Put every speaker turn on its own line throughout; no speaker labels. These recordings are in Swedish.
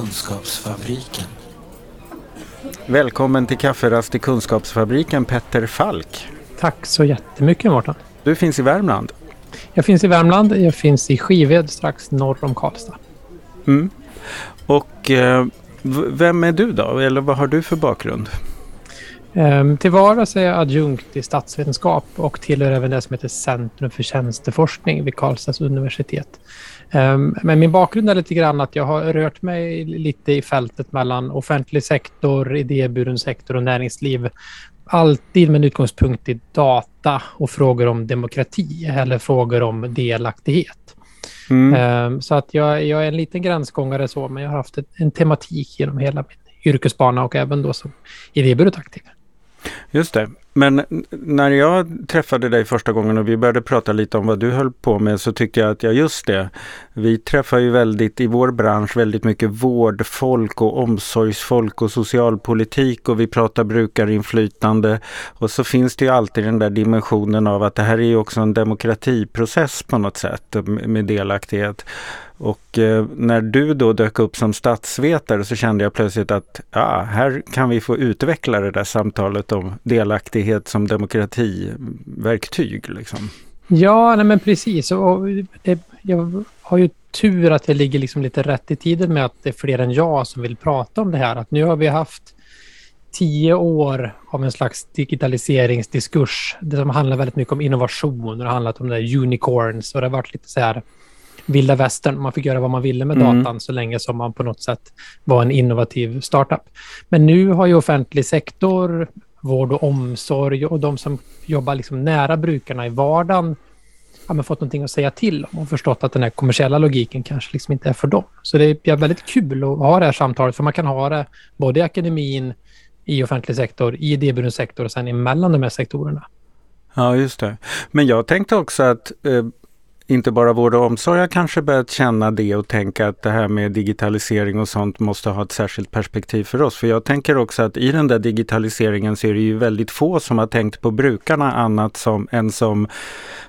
Kunskapsfabriken.
Välkommen till Kafferast i Kunskapsfabriken Petter Falk.
Tack så jättemycket Mårten.
Du finns i Värmland.
Jag finns i Värmland. Jag finns i Skived strax norr om Karlstad.
Mm. Och eh, vem är du då? Eller vad har du för bakgrund?
Um, till vardags är jag adjunkt i statsvetenskap och tillhör även det som heter Centrum för tjänsteforskning vid Karlstads universitet. Um, men min bakgrund är lite grann att jag har rört mig lite i fältet mellan offentlig sektor, idéburen sektor och näringsliv. Alltid med en utgångspunkt i data och frågor om demokrati eller frågor om delaktighet. Mm. Um, så att jag, jag, är en liten gränsgångare så, men jag har haft en tematik genom hela min yrkesbana och även då som idéburet aktiv.
Just det. Men när jag träffade dig första gången och vi började prata lite om vad du höll på med så tyckte jag att, ja just det, vi träffar ju väldigt i vår bransch väldigt mycket vårdfolk och omsorgsfolk och socialpolitik och vi pratar brukarinflytande och så finns det ju alltid den där dimensionen av att det här är ju också en demokratiprocess på något sätt med delaktighet. Och eh, när du då dök upp som statsvetare så kände jag plötsligt att ja, här kan vi få utveckla det där samtalet om delaktighet som demokrativerktyg. Liksom.
Ja, nej men precis. Och det, jag har ju tur att jag ligger liksom lite rätt i tiden med att det är fler än jag som vill prata om det här. Att nu har vi haft tio år av en slags digitaliseringsdiskurs. Det som handlar väldigt mycket om innovation och det har handlat om det unicorns och det har varit lite så här vilda västern. Man fick göra vad man ville med mm. datan så länge som man på något sätt var en innovativ startup. Men nu har ju offentlig sektor, vård och omsorg och de som jobbar liksom nära brukarna i vardagen ja, fått någonting att säga till om och förstått att den här kommersiella logiken kanske liksom inte är för dem. Så det är väldigt kul att ha det här samtalet, för man kan ha det både i akademin, i offentlig sektor, i idéburen sektor och sen emellan de här sektorerna.
Ja, just det. Men jag tänkte också att eh, inte bara vård och omsorg har kanske börjat känna det och tänka att det här med digitalisering och sånt måste ha ett särskilt perspektiv för oss. För jag tänker också att i den där digitaliseringen så är det ju väldigt få som har tänkt på brukarna annat som, än som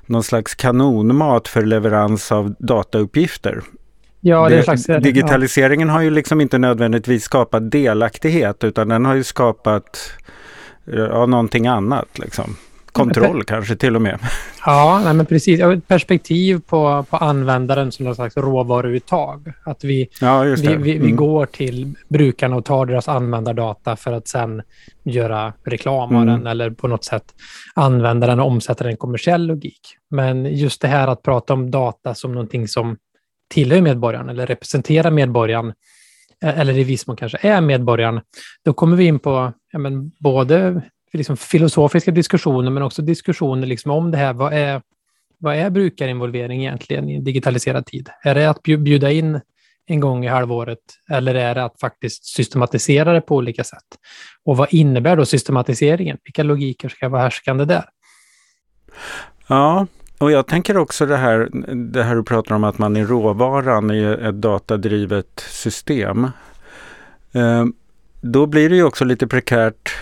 någon slags kanonmat för leverans av datauppgifter. Ja, det, slags, digitaliseringen ja. har ju liksom inte nödvändigtvis skapat delaktighet utan den har ju skapat ja, någonting annat. Liksom kontroll kanske till och med.
Ja, nej, men precis. Ett perspektiv på, på användaren som någon slags råvaruuttag. Att vi, ja, vi, vi, vi mm. går till brukarna och tar deras användardata för att sen göra reklam av mm. den eller på något sätt använda den och omsätta den i kommersiell logik. Men just det här att prata om data som någonting som tillhör medborgaren eller representerar medborgaren eller i viss mån kanske är medborgaren, då kommer vi in på ja, men både liksom filosofiska diskussioner, men också diskussioner liksom om det här. Vad är, vad är brukarinvolvering egentligen i en digitaliserad tid? Är det att bjuda in en gång i halvåret eller är det att faktiskt systematisera det på olika sätt? Och vad innebär då systematiseringen? Vilka logiker ska vara härskande där?
Ja, och jag tänker också det här, det här du pratar om att man är råvaran i ett datadrivet system. Eh, då blir det ju också lite prekärt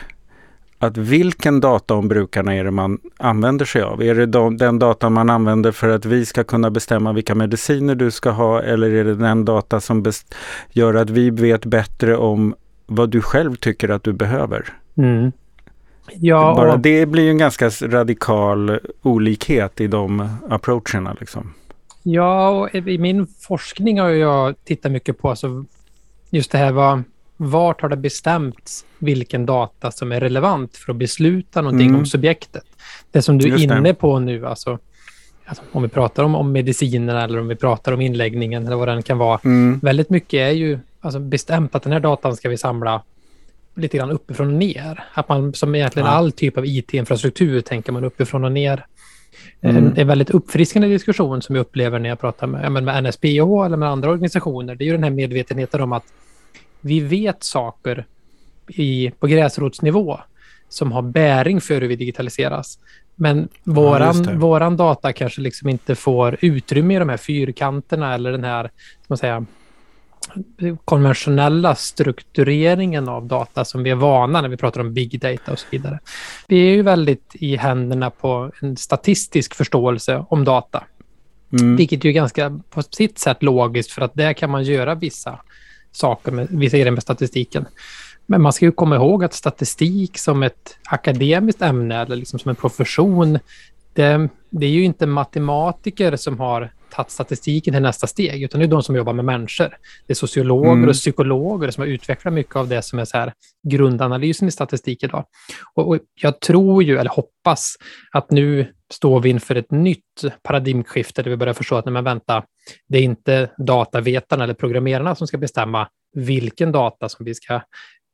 att vilken data om brukarna är det man använder sig av? Är det de, den data man använder för att vi ska kunna bestämma vilka mediciner du ska ha eller är det den data som gör att vi vet bättre om vad du själv tycker att du behöver? Mm. Ja, Bara och... det blir en ganska radikal olikhet i de approacherna. Liksom.
Ja, och i min forskning har jag tittat mycket på alltså just det här vad vart har det bestämts vilken data som är relevant för att besluta någonting mm. om subjektet? Det som du är inne på nu, alltså, alltså, om vi pratar om, om medicinerna eller om vi pratar om inläggningen eller vad den kan vara. Mm. Väldigt mycket är ju alltså, bestämt att den här datan ska vi samla lite grann uppifrån och ner. Att man som egentligen ja. all typ av IT-infrastruktur tänker man uppifrån och ner. Mm. En, en väldigt uppfriskande diskussion som jag upplever när jag pratar med, med NSPH eller med andra organisationer. Det är ju den här medvetenheten om att vi vet saker i, på gräsrotsnivå som har bäring för hur vi digitaliseras. Men våran, ja, våran data kanske liksom inte får utrymme i de här fyrkanterna eller den här, man säga, konventionella struktureringen av data som vi är vana när vi pratar om big data och så vidare. Vi är ju väldigt i händerna på en statistisk förståelse om data. Mm. Vilket ju är ganska på sitt sätt logiskt för att där kan man göra vissa saker med vissa grejer med statistiken. Men man ska ju komma ihåg att statistik som ett akademiskt ämne eller liksom som en profession, det, det är ju inte matematiker som har tagit statistiken till nästa steg, utan det är de som jobbar med människor. Det är sociologer mm. och psykologer som har utvecklat mycket av det som är så här grundanalysen i statistik idag. Och, och jag tror ju, eller hoppas, att nu står vi inför ett nytt paradigmskifte där vi börjar förstå att, nej men vänta, det är inte datavetarna eller programmerarna som ska bestämma vilken data som vi ska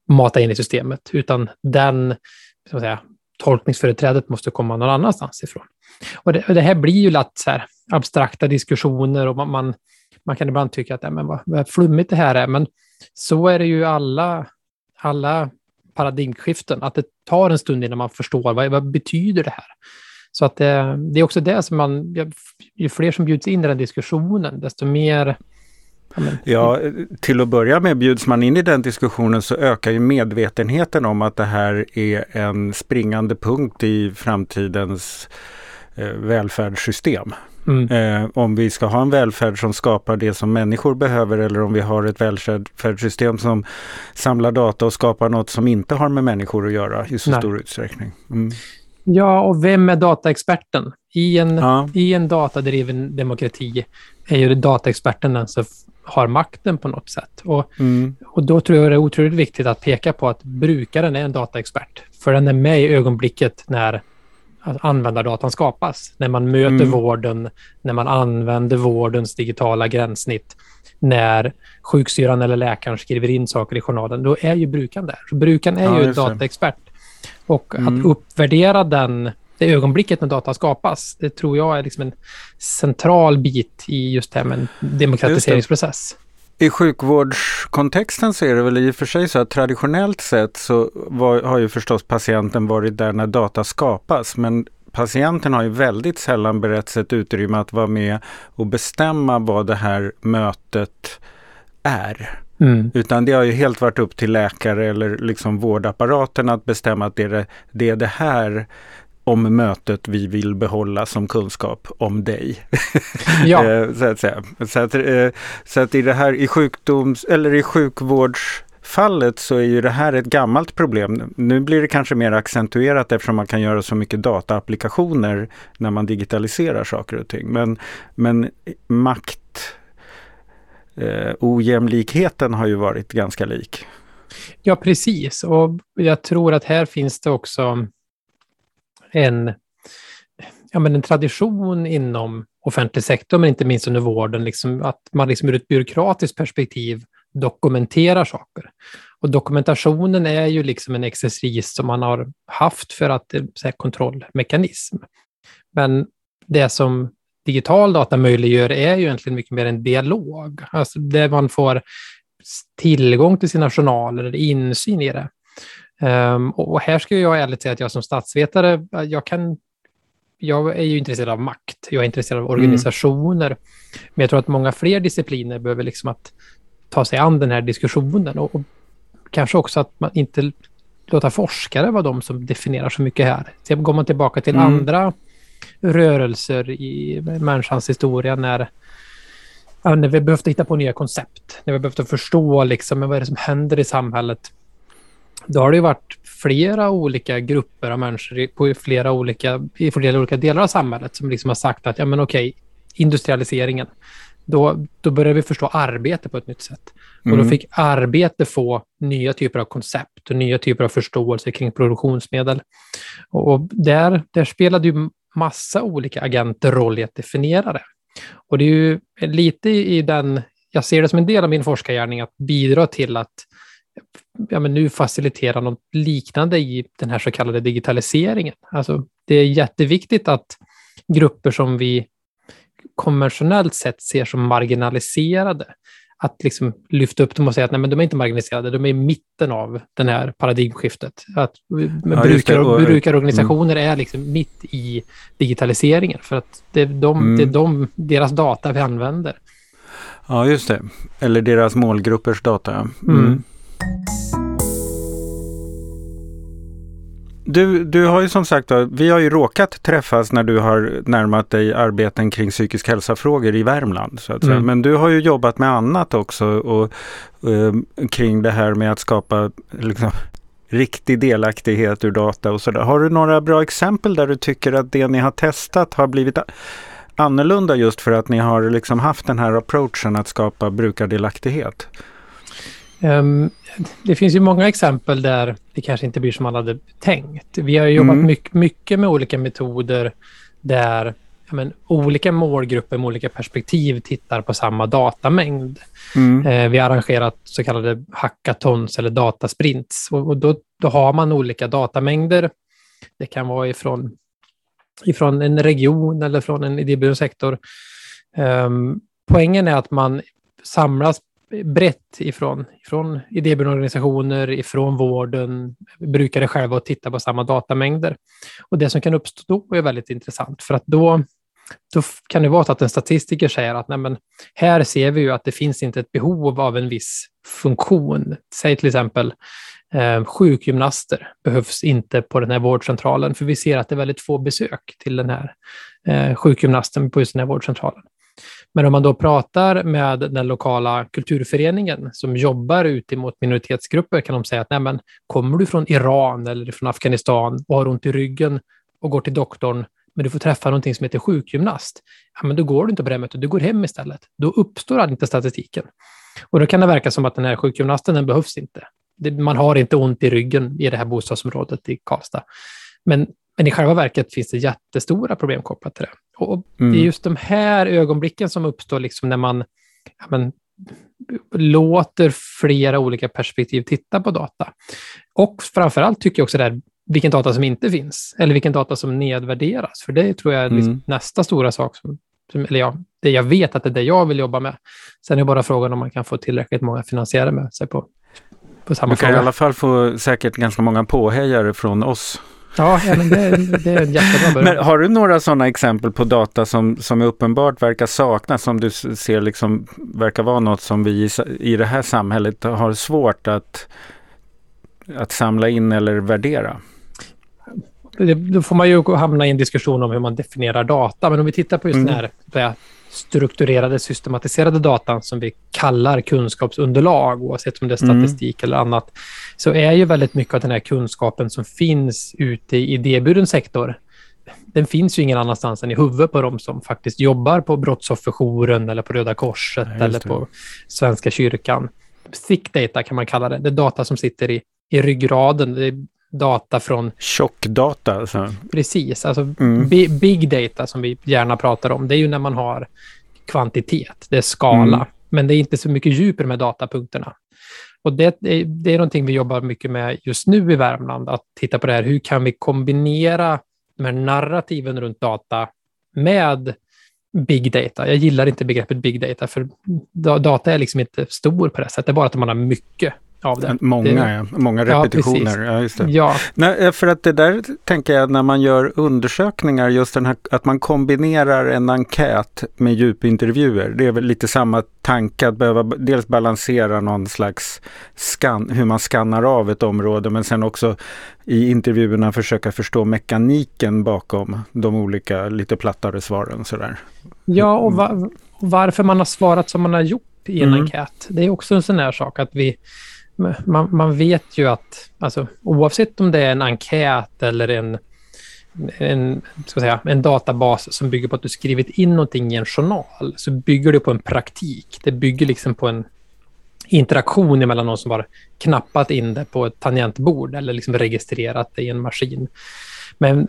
mata in i systemet, utan den ska säga, tolkningsföreträdet måste komma någon annanstans ifrån. Och det, och det här blir ju lätt så här, abstrakta diskussioner och man, man, man kan ibland tycka att ja, men vad, vad flummigt det här är, men så är det ju alla, alla paradigmskiften, att det tar en stund innan man förstår vad, vad betyder det här. Så att det, det är också det som man, ju fler som bjuds in i den diskussionen, desto mer
Ja, till att börja med bjuds man in i den diskussionen så ökar ju medvetenheten om att det här är en springande punkt i framtidens eh, välfärdssystem. Mm. Eh, om vi ska ha en välfärd som skapar det som människor behöver eller om vi har ett välfärdssystem som samlar data och skapar något som inte har med människor att göra i så Nej. stor utsträckning. Mm.
Ja, och vem är dataexperten? I en, ja. I en datadriven demokrati är ju dataexperten den som har makten på något sätt. Och, mm. och då tror jag det är otroligt viktigt att peka på att brukaren är en dataexpert. För den är med i ögonblicket när användardatan skapas. När man möter mm. vården, när man använder vårdens digitala gränssnitt, när sjuksyran eller läkaren skriver in saker i journalen, då är ju brukaren där. Så brukaren är ja, ju dataexpert. Och mm. att uppvärdera den det ögonblicket när data skapas, det tror jag är liksom en central bit i just det här med en demokratiseringsprocess.
I sjukvårdskontexten så är det väl i och för sig så att traditionellt sett så var, har ju förstås patienten varit där när data skapas. Men patienten har ju väldigt sällan beretts ett utrymme att vara med och bestämma vad det här mötet är. Mm. Utan det har ju helt varit upp till läkare eller liksom vårdapparaten att bestämma att det är det, det, är det här om mötet vi vill behålla som kunskap om dig. Ja. Eh, så att säga. Så att, eh, så att i det här i sjukdoms eller i sjukvårdsfallet så är ju det här ett gammalt problem. Nu blir det kanske mer accentuerat eftersom man kan göra så mycket dataapplikationer när man digitaliserar saker och ting. Men, men makt eh, ojämlikheten har ju varit ganska lik.
Ja, precis. Och jag tror att här finns det också en, ja, men en tradition inom offentlig sektor, men inte minst under vården, liksom, att man liksom ur ett byråkratiskt perspektiv dokumenterar saker. Och dokumentationen är ju liksom en exercis som man har haft för att eh, säga, kontrollmekanism. Men det som digital data möjliggör är ju egentligen mycket mer en dialog, alltså där man får tillgång till sina journaler eller insyn i det. Um, och här ska jag ärligt säga att jag som statsvetare, jag kan jag är ju intresserad av makt, jag är intresserad av mm. organisationer. Mm. Men jag tror att många fler discipliner behöver liksom att ta sig an den här diskussionen och, och kanske också att man inte låta forskare vara de som definierar så mycket här. Sen går man tillbaka till mm. andra rörelser i människans historia när, när vi behövde hitta på nya koncept, när vi behövde förstå liksom, vad är det som händer i samhället då har det varit flera olika grupper av människor på flera olika, i flera olika delar av samhället som liksom har sagt att ja, men okej, industrialiseringen, då, då börjar vi förstå arbete på ett nytt sätt. Mm. Och då fick arbete få nya typer av koncept och nya typer av förståelse kring produktionsmedel. Och där, där spelade ju massa olika agenter roll i att definiera det. Och det är ju lite i den, jag ser det som en del av min forskargärning att bidra till att ja, men nu facilitera något liknande i den här så kallade digitaliseringen. Alltså, det är jätteviktigt att grupper som vi konventionellt sett ser som marginaliserade, att liksom lyfta upp dem och säga att nej, men de är inte marginaliserade, de är i mitten av det här paradigmskiftet. Att ja, brukar, och, brukarorganisationer mm. är liksom mitt i digitaliseringen, för att det är, de, mm. det är de, deras data vi använder.
Ja, just det. Eller deras målgruppers data. Mm. Du, du har ju som sagt vi har ju råkat träffas när du har närmat dig arbeten kring psykisk hälsa-frågor i Värmland. Så att säga. Mm. Men du har ju jobbat med annat också och, uh, kring det här med att skapa liksom, riktig delaktighet ur data och sådär. Har du några bra exempel där du tycker att det ni har testat har blivit annorlunda just för att ni har liksom haft den här approachen att skapa brukardelaktighet?
Um, det finns ju många exempel där det kanske inte blir som man hade tänkt. Vi har jobbat mm. mycket, mycket med olika metoder där men, olika målgrupper med olika perspektiv tittar på samma datamängd. Mm. Eh, vi har arrangerat så kallade hackathons eller datasprints och, och då, då, har man olika datamängder. Det kan vara ifrån, ifrån en region eller från en idéburen sektor. Um, poängen är att man samlas brett ifrån, ifrån idéburna organisationer, ifrån vården, brukare själva och titta på samma datamängder. Och det som kan uppstå är väldigt intressant för att då, då kan det vara så att en statistiker säger att nej men, här ser vi ju att det finns inte ett behov av en viss funktion. Säg till exempel eh, sjukgymnaster behövs inte på den här vårdcentralen för vi ser att det är väldigt få besök till den här eh, sjukgymnasten på just den här vårdcentralen. Men om man då pratar med den lokala kulturföreningen som jobbar ute mot minoritetsgrupper kan de säga att Nej, men, kommer du från Iran eller från Afghanistan och har ont i ryggen och går till doktorn men du får träffa någonting som heter sjukgymnast, ja, men då går du inte på det mötet, du går hem istället. Då uppstår inte statistiken. Och då kan det verka som att den här sjukgymnasten, den behövs inte. man har inte ont i ryggen i det här bostadsområdet i Karlstad. Men men i själva verket finns det jättestora problem kopplat till det. Och mm. Det är just de här ögonblicken som uppstår liksom när man ja, men, låter flera olika perspektiv titta på data. Och framför allt tycker jag också det här, vilken data som inte finns, eller vilken data som nedvärderas. För det tror jag är liksom mm. nästa stora sak, som, som, eller ja, det jag vet att det är det jag vill jobba med. Sen är bara frågan om man kan få tillräckligt många finansiärer med sig på, på samma.
Du kan
fråga.
i alla fall få säkert ganska många påhejare från oss
Ja, men det, det är en jättebra
början. Men har du några sådana exempel på data som, som uppenbart verkar saknas, som du ser liksom verkar vara något som vi i det här samhället har svårt att, att samla in eller värdera?
Då får man ju hamna i en diskussion om hur man definierar data, men om vi tittar på just mm. den här strukturerade, systematiserade datan som vi kallar kunskapsunderlag, oavsett om det är mm. statistik mm. eller annat, så är ju väldigt mycket av den här kunskapen som finns ute i idéburen sektor, den finns ju ingen annanstans än i huvudet på de som faktiskt jobbar på Brottsofferjouren eller på Röda Korset Nej, eller på Svenska kyrkan. Thick data kan man kalla det. Det är data som sitter i, i ryggraden. Det är data från...
Tjockdata alltså?
Precis, alltså mm. big data som vi gärna pratar om. Det är ju när man har kvantitet, det är skala. Mm. Men det är inte så mycket djup i de här datapunkterna. Och det, det är någonting vi jobbar mycket med just nu i Värmland, att titta på det här. Hur kan vi kombinera de här narrativen runt data med big data. Jag gillar inte begreppet big data, för data är liksom inte stor på det sättet. Det är bara att man har mycket av det.
Många,
det,
ja. Många repetitioner. Ja, just det.
Ja.
Nej, eh, för att det där tänker jag när man gör undersökningar, just den här att man kombinerar en enkät med djupintervjuer. Det är väl lite samma tanke att behöva dels balansera någon slags scan, hur man skannar av ett område, men sen också i intervjuerna försöka förstå mekaniken bakom de olika lite plattare svaren. Sådär.
Ja, och va varför man har svarat som man har gjort i en mm. enkät. Det är också en sån här sak att vi man, man vet ju att alltså, oavsett om det är en enkät eller en, en, ska säga, en databas som bygger på att du skrivit in någonting i en journal, så bygger det på en praktik. Det bygger liksom på en interaktion mellan någon som har knappat in det på ett tangentbord eller liksom registrerat det i en maskin. Men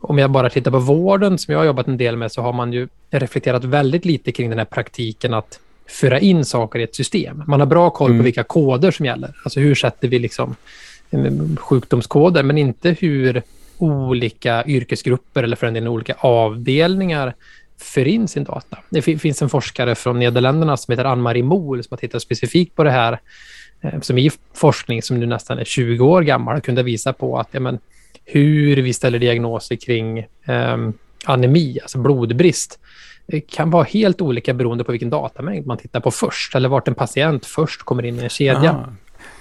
om jag bara tittar på vården som jag har jobbat en del med så har man ju reflekterat väldigt lite kring den här praktiken att föra in saker i ett system. Man har bra koll på mm. vilka koder som gäller. Alltså hur sätter vi liksom sjukdomskoder, men inte hur olika yrkesgrupper eller för den delen olika avdelningar för in sin data. Det finns en forskare från Nederländerna som heter Ann-Marie Mohl som har tittat specifikt på det här, eh, som i forskning som nu nästan är 20 år gammal kunde visa på att ja, men, hur vi ställer diagnoser kring eh, anemi, alltså blodbrist, kan vara helt olika beroende på vilken datamängd man tittar på först eller vart en patient först kommer in i en kedja. Aha.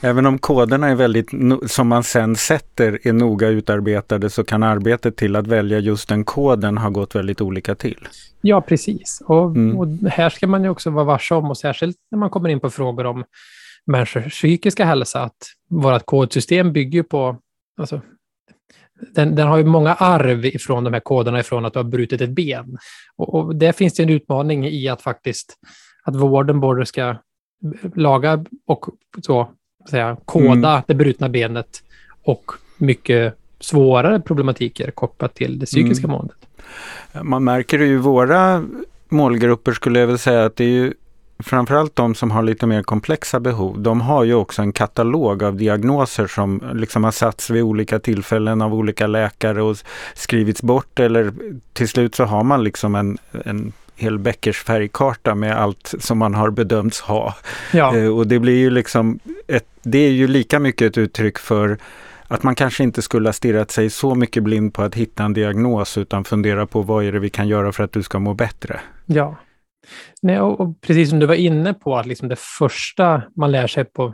Även om koderna är väldigt, som man sen sätter, är noga utarbetade så kan arbetet till att välja just den koden ha gått väldigt olika till.
Ja, precis. Och, mm. och här ska man ju också vara varse om, och särskilt när man kommer in på frågor om människors psykiska hälsa, att vårt kodsystem bygger på alltså, den, den, har ju många arv ifrån de här koderna ifrån att du har brutit ett ben. Och, och där finns det en utmaning i att faktiskt att vården både ska laga och så säga, koda mm. det brutna benet och mycket svårare problematiker kopplat till det psykiska mm. måendet.
Man märker det ju i våra målgrupper skulle jag vilja säga att det är ju framförallt de som har lite mer komplexa behov, de har ju också en katalog av diagnoser som liksom har satts vid olika tillfällen av olika läkare och skrivits bort eller till slut så har man liksom en, en hel Beckers färgkarta med allt som man har bedömts ha. Ja. Eh, och det blir ju liksom, ett, det är ju lika mycket ett uttryck för att man kanske inte skulle ha stirrat sig så mycket blind på att hitta en diagnos utan fundera på vad är det vi kan göra för att du ska må bättre.
Ja, Nej, och, och, precis som du var inne på, att liksom det första man lär sig på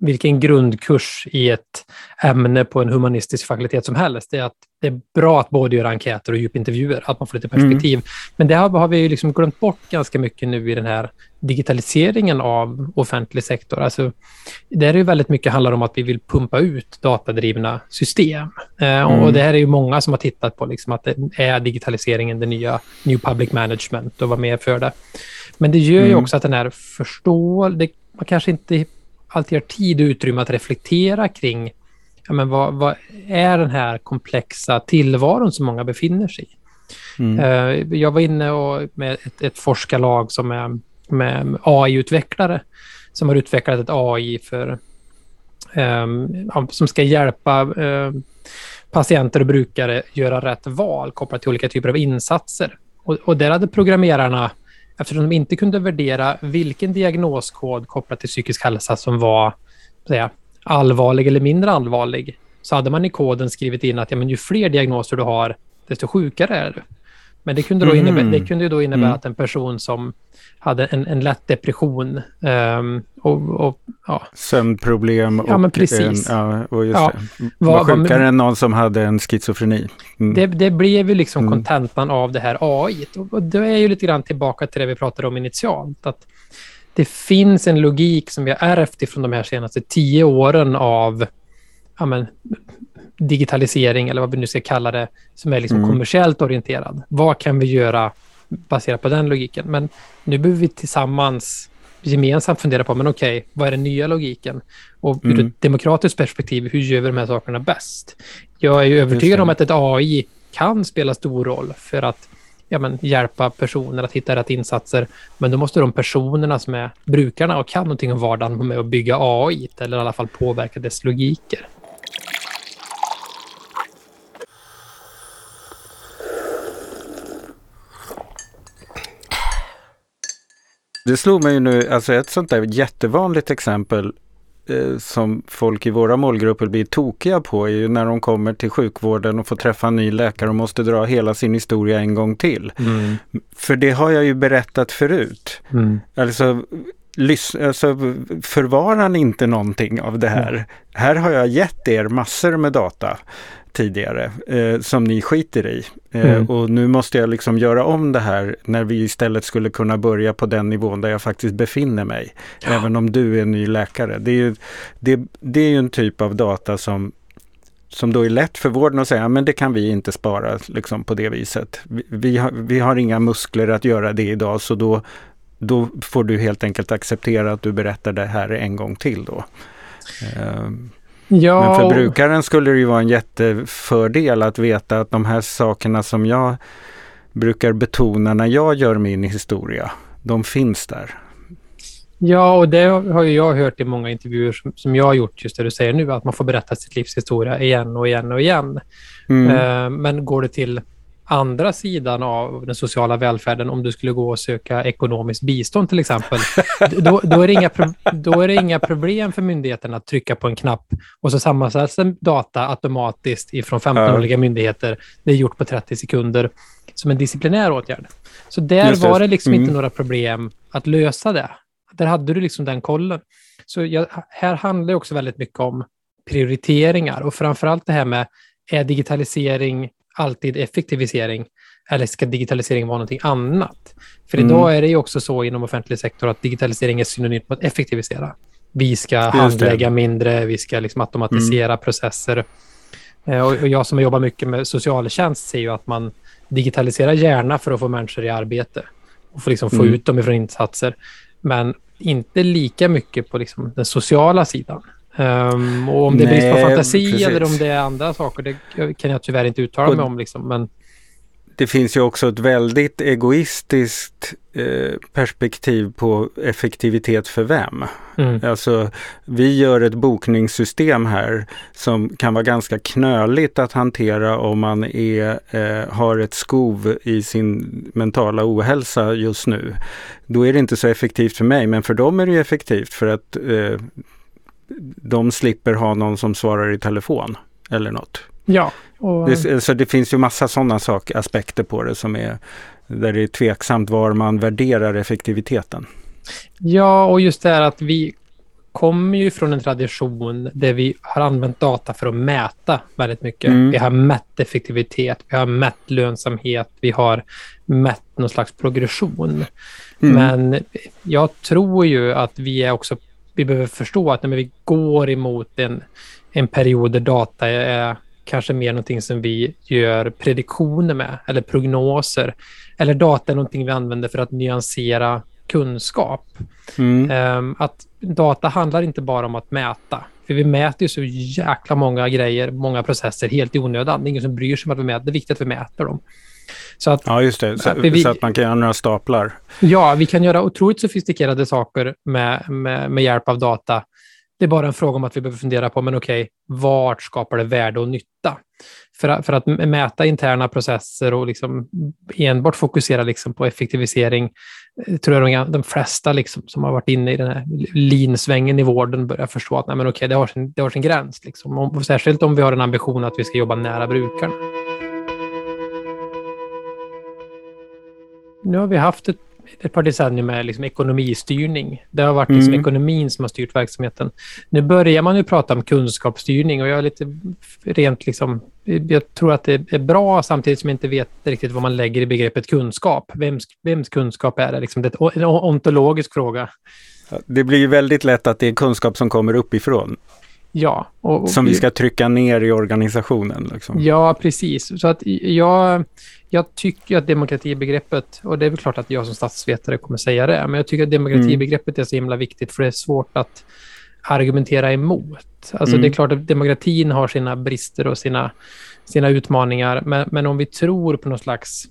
vilken grundkurs i ett ämne på en humanistisk fakultet som helst, det är att det är bra att både göra enkäter och djupintervjuer, att man får lite perspektiv. Mm. Men det har, har vi liksom glömt bort ganska mycket nu i den här digitaliseringen av offentlig sektor. Alltså, där är det väldigt mycket handlar om att vi vill pumpa ut datadrivna system. Eh, mm. Och det här är ju många som har tittat på liksom att det är digitaliseringen, det nya New Public Management och vad mer för det. Men det gör ju mm. också att den här förståelsen, man kanske inte alltid har tid och utrymme att reflektera kring ja, men vad, vad är den här komplexa tillvaron som många befinner sig i. Mm. Uh, jag var inne och med ett, ett forskarlag som är med AI-utvecklare som har utvecklat ett AI för, um, som ska hjälpa um, patienter och brukare göra rätt val kopplat till olika typer av insatser. Och, och där hade programmerarna eftersom de inte kunde värdera vilken diagnoskod kopplat till psykisk hälsa som var säga, allvarlig eller mindre allvarlig, så hade man i koden skrivit in att ja, men ju fler diagnoser du har, desto sjukare är du. Men det kunde, då mm. innebära, det kunde då innebära mm. att en person som hade en, en lätt depression um, och, och ja.
Sömnproblem och,
ja, men precis.
En, ja, och just ja. det. var, var sjukare var, än någon som hade en schizofreni.
Mm. Det, det, blev ju liksom mm. kontentan av det här AI. Och, och det är ju lite grann tillbaka till det vi pratade om initialt. Att det finns en logik som vi har ärvt ifrån de här senaste tio åren av ja, men, digitalisering, eller vad vi nu ska kalla det, som är liksom mm. kommersiellt orienterad. Vad kan vi göra baserat på den logiken? Men nu behöver vi tillsammans gemensamt fundera på, men okej, okay, vad är den nya logiken? Och ur mm. ett demokratiskt perspektiv, hur gör vi de här sakerna bäst? Jag är ju övertygad om att ett AI kan spela stor roll för att ja, men, hjälpa personer att hitta rätt insatser. Men då måste de personerna som är brukarna och kan någonting om vardagen vara med och bygga AI, eller i alla fall påverka dess logiker.
Det slog mig nu, alltså ett sånt där jättevanligt exempel eh, som folk i våra målgrupper blir tokiga på är ju när de kommer till sjukvården och får träffa en ny läkare och måste dra hela sin historia en gång till. Mm. För det har jag ju berättat förut. Mm. Alltså, alltså förvarar ni inte någonting av det här? Mm. Här har jag gett er massor med data tidigare eh, som ni skiter i. Eh, mm. Och nu måste jag liksom göra om det här när vi istället skulle kunna börja på den nivån där jag faktiskt befinner mig. Ja. Även om du är ny läkare. Det är, ju, det, det är ju en typ av data som som då är lätt för vården att säga, men det kan vi inte spara liksom, på det viset. Vi, vi, har, vi har inga muskler att göra det idag så då, då får du helt enkelt acceptera att du berättar det här en gång till då. Um, Ja. Men för brukaren skulle det ju vara en jättefördel att veta att de här sakerna som jag brukar betona när jag gör min historia, de finns där.
Ja, och det har ju jag hört i många intervjuer som, som jag har gjort, just det du säger nu, att man får berätta sitt livs historia igen och igen och igen. Mm. Uh, men går det till andra sidan av den sociala välfärden, om du skulle gå och söka ekonomiskt bistånd till exempel, då, då, är det inga, då är det inga problem för myndigheten att trycka på en knapp och så sammanställs data automatiskt ifrån 15 ja. olika myndigheter. Det är gjort på 30 sekunder som en disciplinär åtgärd. Så där det. var det liksom mm. inte några problem att lösa det. Där hade du liksom den kollen. Så jag, här handlar det också väldigt mycket om prioriteringar och framförallt det här med är digitalisering alltid effektivisering eller ska digitalisering vara någonting annat? För mm. idag är det ju också så inom offentlig sektor att digitalisering är synonymt med att effektivisera. Vi ska handlägga mindre, vi ska liksom automatisera mm. processer. Eh, och jag som jobbar mycket med socialtjänst ser ju att man digitaliserar gärna för att få människor i arbete och få, liksom få mm. ut dem ifrån insatser. Men inte lika mycket på liksom den sociala sidan. Um, och om det är brist på fantasi precis. eller om det är andra saker, det kan jag tyvärr inte uttala och mig om. Liksom, men...
Det finns ju också ett väldigt egoistiskt eh, perspektiv på effektivitet för vem. Mm. Alltså, vi gör ett bokningssystem här som kan vara ganska knöligt att hantera om man är, eh, har ett skov i sin mentala ohälsa just nu. Då är det inte så effektivt för mig, men för dem är det effektivt för att eh, de slipper ha någon som svarar i telefon eller något.
Ja.
Och... Det, så det finns ju massa sådana sak, aspekter på det som är där det är tveksamt var man värderar effektiviteten.
Ja, och just det här att vi kommer ju från en tradition där vi har använt data för att mäta väldigt mycket. Mm. Vi har mätt effektivitet, vi har mätt lönsamhet, vi har mätt någon slags progression. Mm. Men jag tror ju att vi är också vi behöver förstå att när vi går emot en, en period där data är kanske mer någonting som vi gör prediktioner med eller prognoser. Eller data är någonting vi använder för att nyansera kunskap. Mm. Um, att data handlar inte bara om att mäta. För vi mäter ju så jäkla många grejer, många processer helt i onödan. Det är ingen som bryr sig om att vi mäter. Det är viktigt att vi mäter dem.
Så att, ja, just det. Så, vi, så, att man kan göra några staplar.
Ja, vi kan göra otroligt sofistikerade saker med, med, med hjälp av data. Det är bara en fråga om att vi behöver fundera på, men okej, okay, vart skapar det värde och nytta? För, för att mäta interna processer och liksom enbart fokusera liksom på effektivisering, eh, tror jag de, de flesta liksom som har varit inne i den här linsvängen i vården börjar förstå att nej, men okej, det, har sin, det har sin gräns. Liksom. Och särskilt om vi har en ambition att vi ska jobba nära brukarna. Nu har vi haft ett, ett par decennier med liksom ekonomistyrning. Det har varit liksom mm. ekonomin som har styrt verksamheten. Nu börjar man ju prata om kunskapsstyrning och jag är lite rent liksom... Jag tror att det är bra samtidigt som jag inte vet riktigt vad man lägger i begreppet kunskap. Vems, vems kunskap är det? Liksom det är en ontologisk fråga.
Det blir väldigt lätt att det är kunskap som kommer uppifrån.
Ja.
Och, och, som vi ska trycka ner i organisationen. Liksom.
Ja, precis. Så att jag, jag tycker att demokratibegreppet, och det är väl klart att jag som statsvetare kommer säga det, men jag tycker att demokratibegreppet är så himla viktigt för det är svårt att argumentera emot. Alltså mm. det är klart att demokratin har sina brister och sina, sina utmaningar, men, men om vi tror på någon slags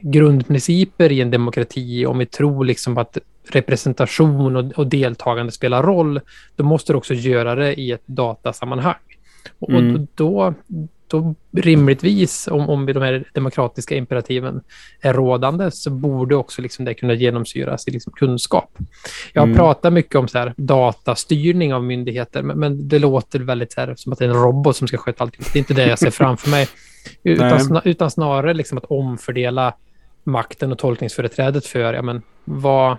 grundprinciper i en demokrati, om vi tror liksom att representation och, och deltagande spelar roll, då måste du också göra det i ett datasammanhang. Och, mm. och då, då rimligtvis, om, om de här demokratiska imperativen är rådande, så borde också liksom det kunna genomsyras i liksom kunskap. Jag har mm. pratat mycket om så här, datastyrning av myndigheter, men, men det låter väldigt så här, som att det är en robot som ska sköta allting. Det är inte det jag ser framför mig. Utan, utan snarare liksom att omfördela makten och tolkningsföreträdet för ja, men, vad,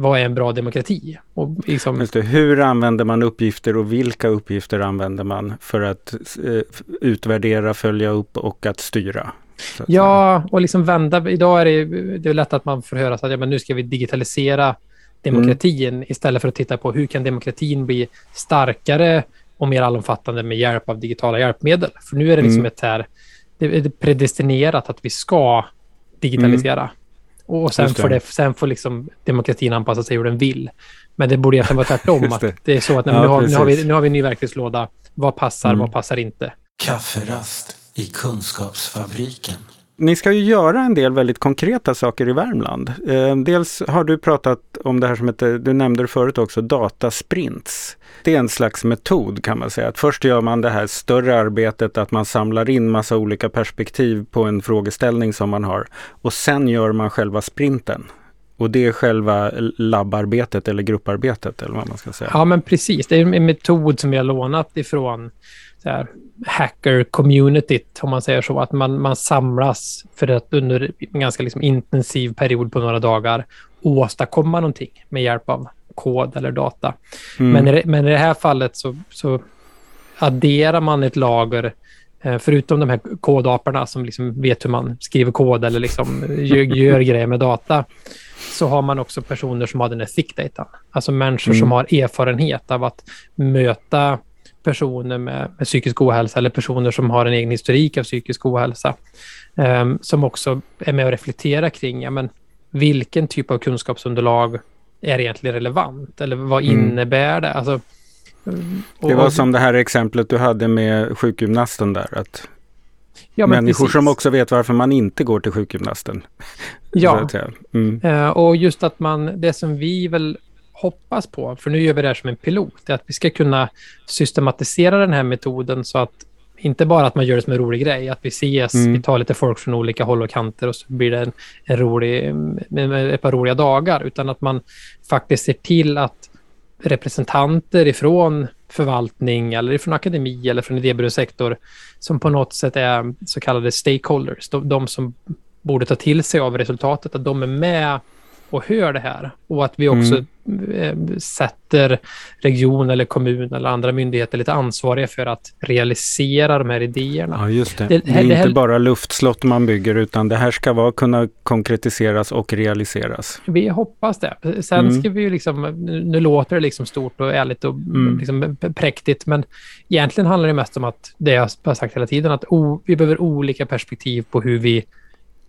vad är en bra demokrati? Och
liksom... det, hur använder man uppgifter och vilka uppgifter använder man för att eh, utvärdera, följa upp och att styra?
ja, och liksom vända. Idag är det, det är lätt att man får höra att ja, men nu ska vi digitalisera demokratin mm. istället för att titta på hur kan demokratin bli starkare och mer allomfattande med hjälp av digitala hjälpmedel. För nu är det liksom mm. ett här, det är predestinerat att vi ska digitalisera. Mm. Och sen får, det, sen får liksom demokratin anpassa sig hur den vill. Men det borde egentligen vara tvärtom. det. Att det är så att ja, nu, har, nu, har vi, nu har vi en ny verktygslåda. Vad passar, mm. vad passar inte?
Kafferast i Kunskapsfabriken.
Ni ska ju göra en del väldigt konkreta saker i Värmland. Eh, dels har du pratat om det här som heter, eh, du nämnde det förut också, datasprints. Det är en slags metod kan man säga. Att först gör man det här större arbetet att man samlar in massa olika perspektiv på en frågeställning som man har. Och sen gör man själva sprinten. Och det är själva labbarbetet eller grupparbetet eller vad man ska säga.
Ja men precis, det är en metod som vi har lånat ifrån hacker-communityt, om man säger så. Att man, man samlas för att under en ganska liksom intensiv period på några dagar åstadkomma någonting med hjälp av kod eller data. Mm. Men, i, men i det här fallet så, så adderar man ett lager eh, Förutom de här kodaparna som liksom vet hur man skriver kod eller liksom gör, gör grejer med data, så har man också personer som har den här thick data. Alltså människor mm. som har erfarenhet av att möta personer med, med psykisk ohälsa eller personer som har en egen historik av psykisk ohälsa. Um, som också är med och reflekterar kring ja, men, vilken typ av kunskapsunderlag är egentligen relevant? Eller vad mm. innebär det? Alltså,
det var som det här exemplet du hade med sjukgymnasten där. Att ja, människor precis. som också vet varför man inte går till sjukgymnasten.
Ja, mm. uh, och just att man, det som vi väl hoppas på, för nu gör vi det här som en pilot, är att vi ska kunna systematisera den här metoden så att inte bara att man gör det som en rolig grej, att vi ses, mm. vi tar lite folk från olika håll och kanter och så blir det en, en rolig, ett par roliga dagar, utan att man faktiskt ser till att representanter ifrån förvaltning eller ifrån akademi eller från idéburen sektor som på något sätt är så kallade stakeholders, de, de som borde ta till sig av resultatet, att de är med och hör det här. Och att vi också mm. Sätter region eller kommun eller andra myndigheter lite ansvariga för att realisera de här idéerna.
Ja, just det. Det, det är inte här, bara luftslott man bygger utan det här ska vara, kunna konkretiseras och realiseras.
Vi hoppas det. Sen mm. ska vi ju liksom, nu låter det liksom stort och ärligt och mm. liksom präktigt, men egentligen handlar det mest om att det jag har sagt hela tiden, att o, vi behöver olika perspektiv på hur vi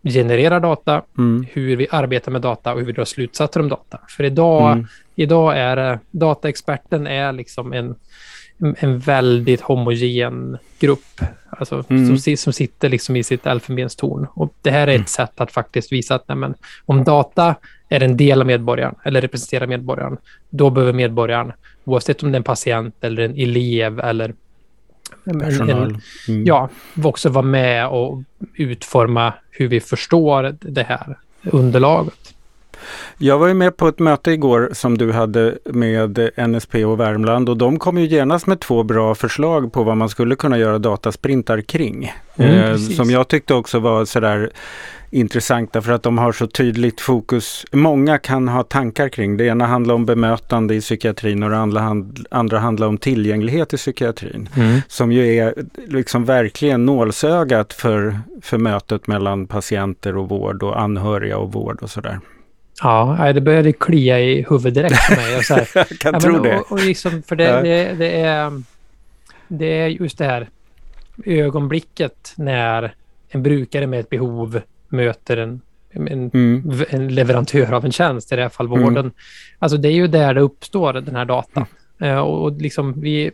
genererar data, mm. hur vi arbetar med data och hur vi drar slutsatser om data. För idag, mm. idag är dataexperten är liksom en, en väldigt homogen grupp alltså, mm. som, som sitter liksom i sitt elfenbenstorn. Och det här är ett mm. sätt att faktiskt visa att nej, men, om data är en del av medborgaren eller representerar medborgaren, då behöver medborgaren, oavsett om det är en patient eller en elev eller
personal.
Mm. Ja, också vara med och utforma hur vi förstår det här underlaget.
Jag var ju med på ett möte igår som du hade med NSP och Värmland och de kom ju genast med två bra förslag på vad man skulle kunna göra datasprintar kring. Mm, eh, som jag tyckte också var sådär intressanta för att de har så tydligt fokus. Många kan ha tankar kring det. ena handlar om bemötande i psykiatrin och det andra, hand, andra handlar om tillgänglighet i psykiatrin. Mm. Som ju är liksom verkligen nålsögat för, för mötet mellan patienter och vård och anhöriga och vård och sådär.
Ja, det började klia i huvudet direkt för mig. Och så här.
Jag kan ja, tro men, det.
Och, och liksom, för det, ja. det, det, är, det är just det här ögonblicket när en brukare med ett behov möter en, en, mm. en, leverantör av en tjänst, i det här fall vården. Mm. Alltså det är ju där det uppstår, den här datan. Mm. Uh, och, liksom vi,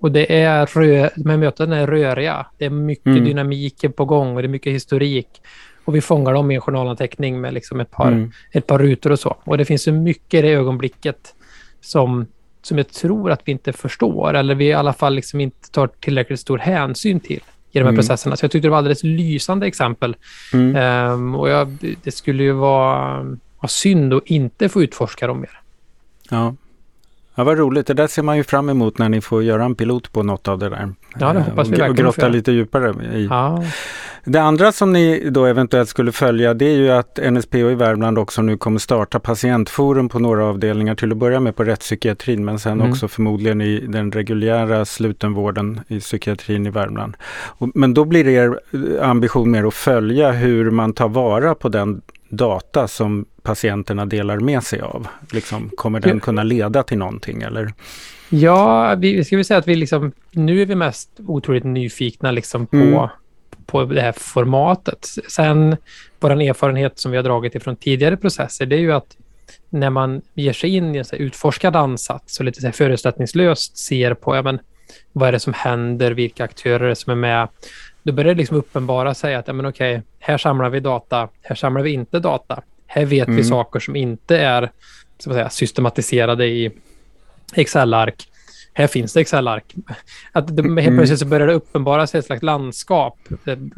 och det är rö, här mötena är röriga. Det är mycket mm. dynamik på gång och det är mycket historik. Och vi fångar dem i en journalanteckning med liksom ett, par, mm. ett par rutor och så. Och det finns så mycket i det ögonblicket som, som jag tror att vi inte förstår, eller vi i alla fall liksom inte tar tillräckligt stor hänsyn till i de här mm. processerna. Så jag tyckte det var alldeles lysande exempel. Mm. Um, och jag, det skulle ju vara, vara synd att inte få utforska dem mer.
Ja. Ja, vad roligt. Det där ser man ju fram emot när ni får göra en pilot på något av det där.
Ja, det hoppas vi
verkligen. Och grotta lite djupare i. Ja. Det andra som ni då eventuellt skulle följa det är ju att NSPO i Värmland också nu kommer starta patientforum på några avdelningar till att börja med på rättspsykiatrin men sen mm. också förmodligen i den reguljära slutenvården i psykiatrin i Värmland. Men då blir er ambition mer att följa hur man tar vara på den data som patienterna delar med sig av? Liksom, kommer den kunna leda till någonting eller?
Ja, vi ska väl säga att vi liksom, nu är vi mest otroligt nyfikna liksom på, mm. på det här formatet. Sen, vår erfarenhet som vi har dragit ifrån tidigare processer, det är ju att när man ger sig in i en så utforskad ansats och lite så förutsättningslöst ser på ja, men, vad är det som händer, vilka aktörer som är med, då börjar det liksom uppenbara sig att ja, men okej, här samlar vi data, här samlar vi inte data. Här vet mm. vi saker som inte är så att säga, systematiserade i Excel-ark. Här finns det Excel-ark. Att det, helt mm. plötsligt så börjar det uppenbara sig ett slags landskap,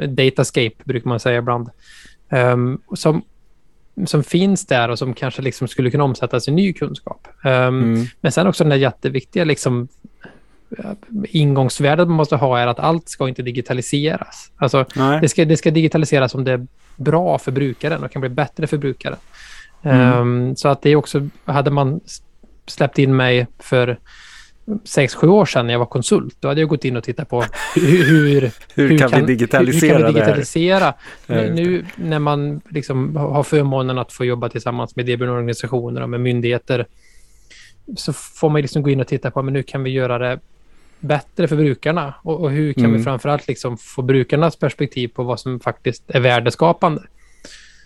datascape brukar man säga ibland, um, som, som finns där och som kanske liksom skulle kunna omsättas i ny kunskap. Um, mm. Men sen också den där jätteviktiga liksom, ingångsvärdet man måste ha är att allt ska inte digitaliseras. Alltså, det ska, det ska digitaliseras om det är bra för brukaren och kan bli bättre för brukaren. Mm. Um, så att det är också, hade man släppt in mig för sex, sju år sedan när jag var konsult. Då hade jag gått in och tittat på hur, hur,
hur, kan, kan, vi digitalisera, hur,
hur kan vi digitalisera här? Nu när man liksom har förmånen att få jobba tillsammans med idéburna organisationer och med myndigheter så får man liksom gå in och titta på men hur kan vi göra det bättre för brukarna och, och hur kan mm. vi framförallt liksom få brukarnas perspektiv på vad som faktiskt är värdeskapande.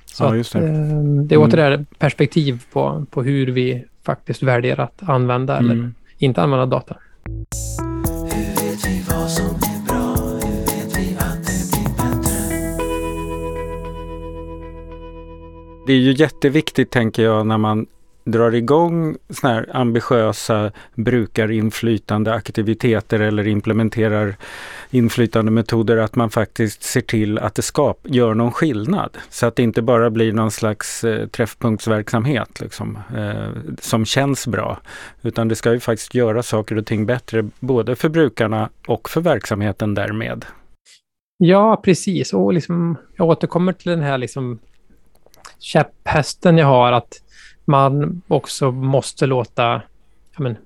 Så ja, just det. Att, eh, det är återigen mm. perspektiv på, på hur vi faktiskt väljer att använda mm. eller inte använda data.
Det är ju jätteviktigt, tänker jag, när man drar igång såna här ambitiösa brukarinflytande aktiviteter eller implementerar inflytande metoder att man faktiskt ser till att det skap, gör någon skillnad. Så att det inte bara blir någon slags eh, träffpunktsverksamhet liksom, eh, som känns bra. Utan det ska ju faktiskt göra saker och ting bättre både för brukarna och för verksamheten därmed.
Ja, precis. Och liksom, jag återkommer till den här liksom käpphästen jag har att man också måste låta men,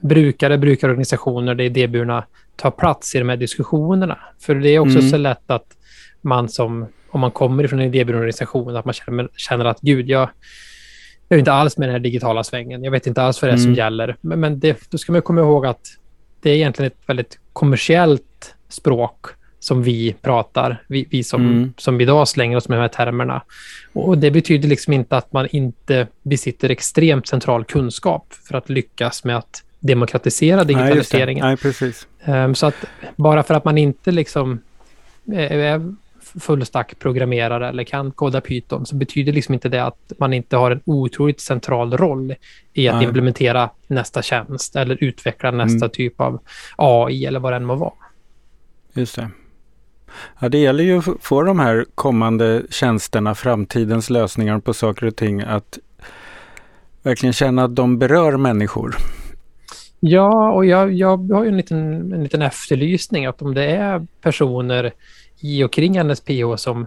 brukare, brukarorganisationer, det idéburna, ta plats i de här diskussionerna. För det är också mm. så lätt att man som, om man kommer ifrån en idéburen organisation, att man känner, känner att gud, jag, jag är inte alls med den här digitala svängen. Jag vet inte alls vad det är som mm. gäller. Men, men det, då ska man komma ihåg att det är egentligen ett väldigt kommersiellt språk som vi pratar, vi, vi som, mm. som idag slänger oss med de här termerna. Och Det betyder liksom inte att man inte besitter extremt central kunskap för att lyckas med att demokratisera digitaliseringen.
Nej, Nej, precis.
Um, så att bara för att man inte liksom är fullstack programmerare eller kan koda Python så betyder liksom inte det att man inte har en otroligt central roll i att Nej. implementera nästa tjänst eller utveckla nästa mm. typ av AI eller vad det än må vara.
Just det. Ja, det gäller ju att få de här kommande tjänsterna, framtidens lösningar på saker och ting att verkligen känna att de berör människor.
Ja, och jag, jag har ju en liten, en liten efterlysning att om det är personer i och kring NSPH som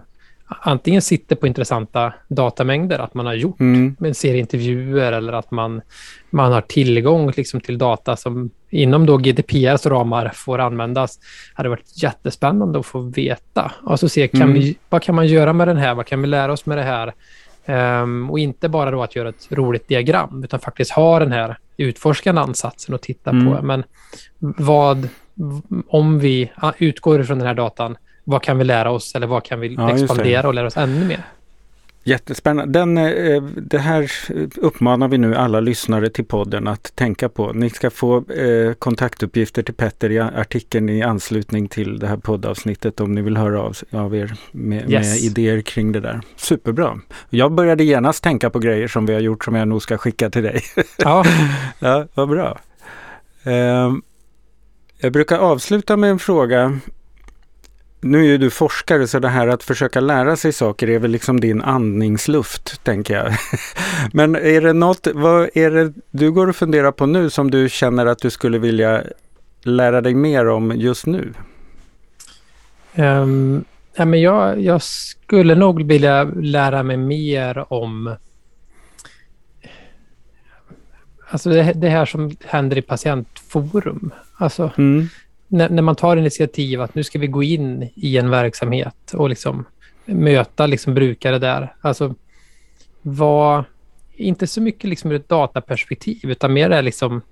antingen sitter på intressanta datamängder, att man har gjort mm. en serie intervjuer eller att man, man har tillgång liksom till data som inom då GDPRs ramar får användas. Det hade varit jättespännande att få veta. Och så se, kan mm. vi, vad kan man göra med den här? Vad kan vi lära oss med det här? Um, och inte bara då att göra ett roligt diagram, utan faktiskt ha den här utforskande ansatsen och titta mm. på. Men vad, om vi utgår ifrån den här datan, vad kan vi lära oss eller vad kan vi ja, expandera och lära oss ännu mer?
Jättespännande. Den, eh, det här uppmanar vi nu alla lyssnare till podden att tänka på. Ni ska få eh, kontaktuppgifter till Petter i artikeln i anslutning till det här poddavsnittet om ni vill höra av, av er med, yes. med, idéer kring det där. Superbra. Jag började genast tänka på grejer som vi har gjort som jag nog ska skicka till dig. Ja, ja vad bra. Eh, jag brukar avsluta med en fråga nu är ju du forskare så det här att försöka lära sig saker är väl liksom din andningsluft, tänker jag. Men är det något, vad är det du går och funderar på nu som du känner att du skulle vilja lära dig mer om just nu?
Um, ja, men jag, jag skulle nog vilja lära mig mer om Alltså det, det här som händer i patientforum. Alltså, mm när, när, man tar initiativ att nu ska vi gå in i en verksamhet och liksom möta liksom brukare där. Alltså, vad, inte så mycket liksom ur ett dataperspektiv, utan mer är liksom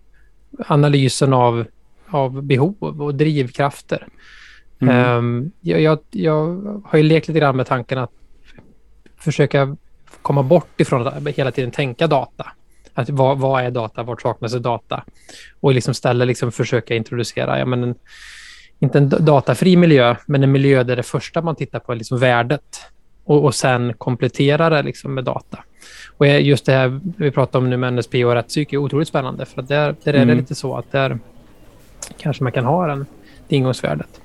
analysen av, av behov och drivkrafter. Mm. Um, jag, jag, jag, har ju lekt lite grann med tanken att försöka komma bort ifrån att hela tiden tänka data. Att vad, vad är data? Vart saknas data? Och liksom ställa, liksom försöka introducera, ja, men en, inte en datafri miljö, men en miljö där det första man tittar på är liksom värdet och, och sen komplettera det liksom med data. Och just det här vi pratar om nu med NSP och rättspsyk är otroligt spännande för att där, där är det mm. lite så att där kanske man kan ha den, det ingångsvärdet.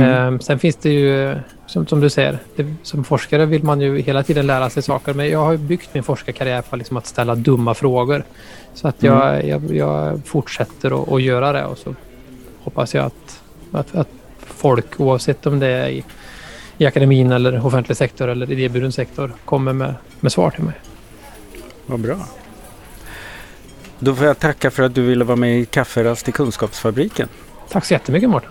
Mm. Um, sen finns det ju, som, som du säger, det, som forskare vill man ju hela tiden lära sig saker. Men jag har byggt min forskarkarriär på liksom att ställa dumma frågor. Så att jag, mm. jag, jag fortsätter att göra det och så hoppas jag att, att, att folk, oavsett om det är i, i akademin eller offentlig sektor eller idéburen sektor, kommer med, med svar till mig.
Vad bra.
Då får jag tacka för att du ville vara med i Kafferast i Kunskapsfabriken.
Tack så jättemycket Mårten.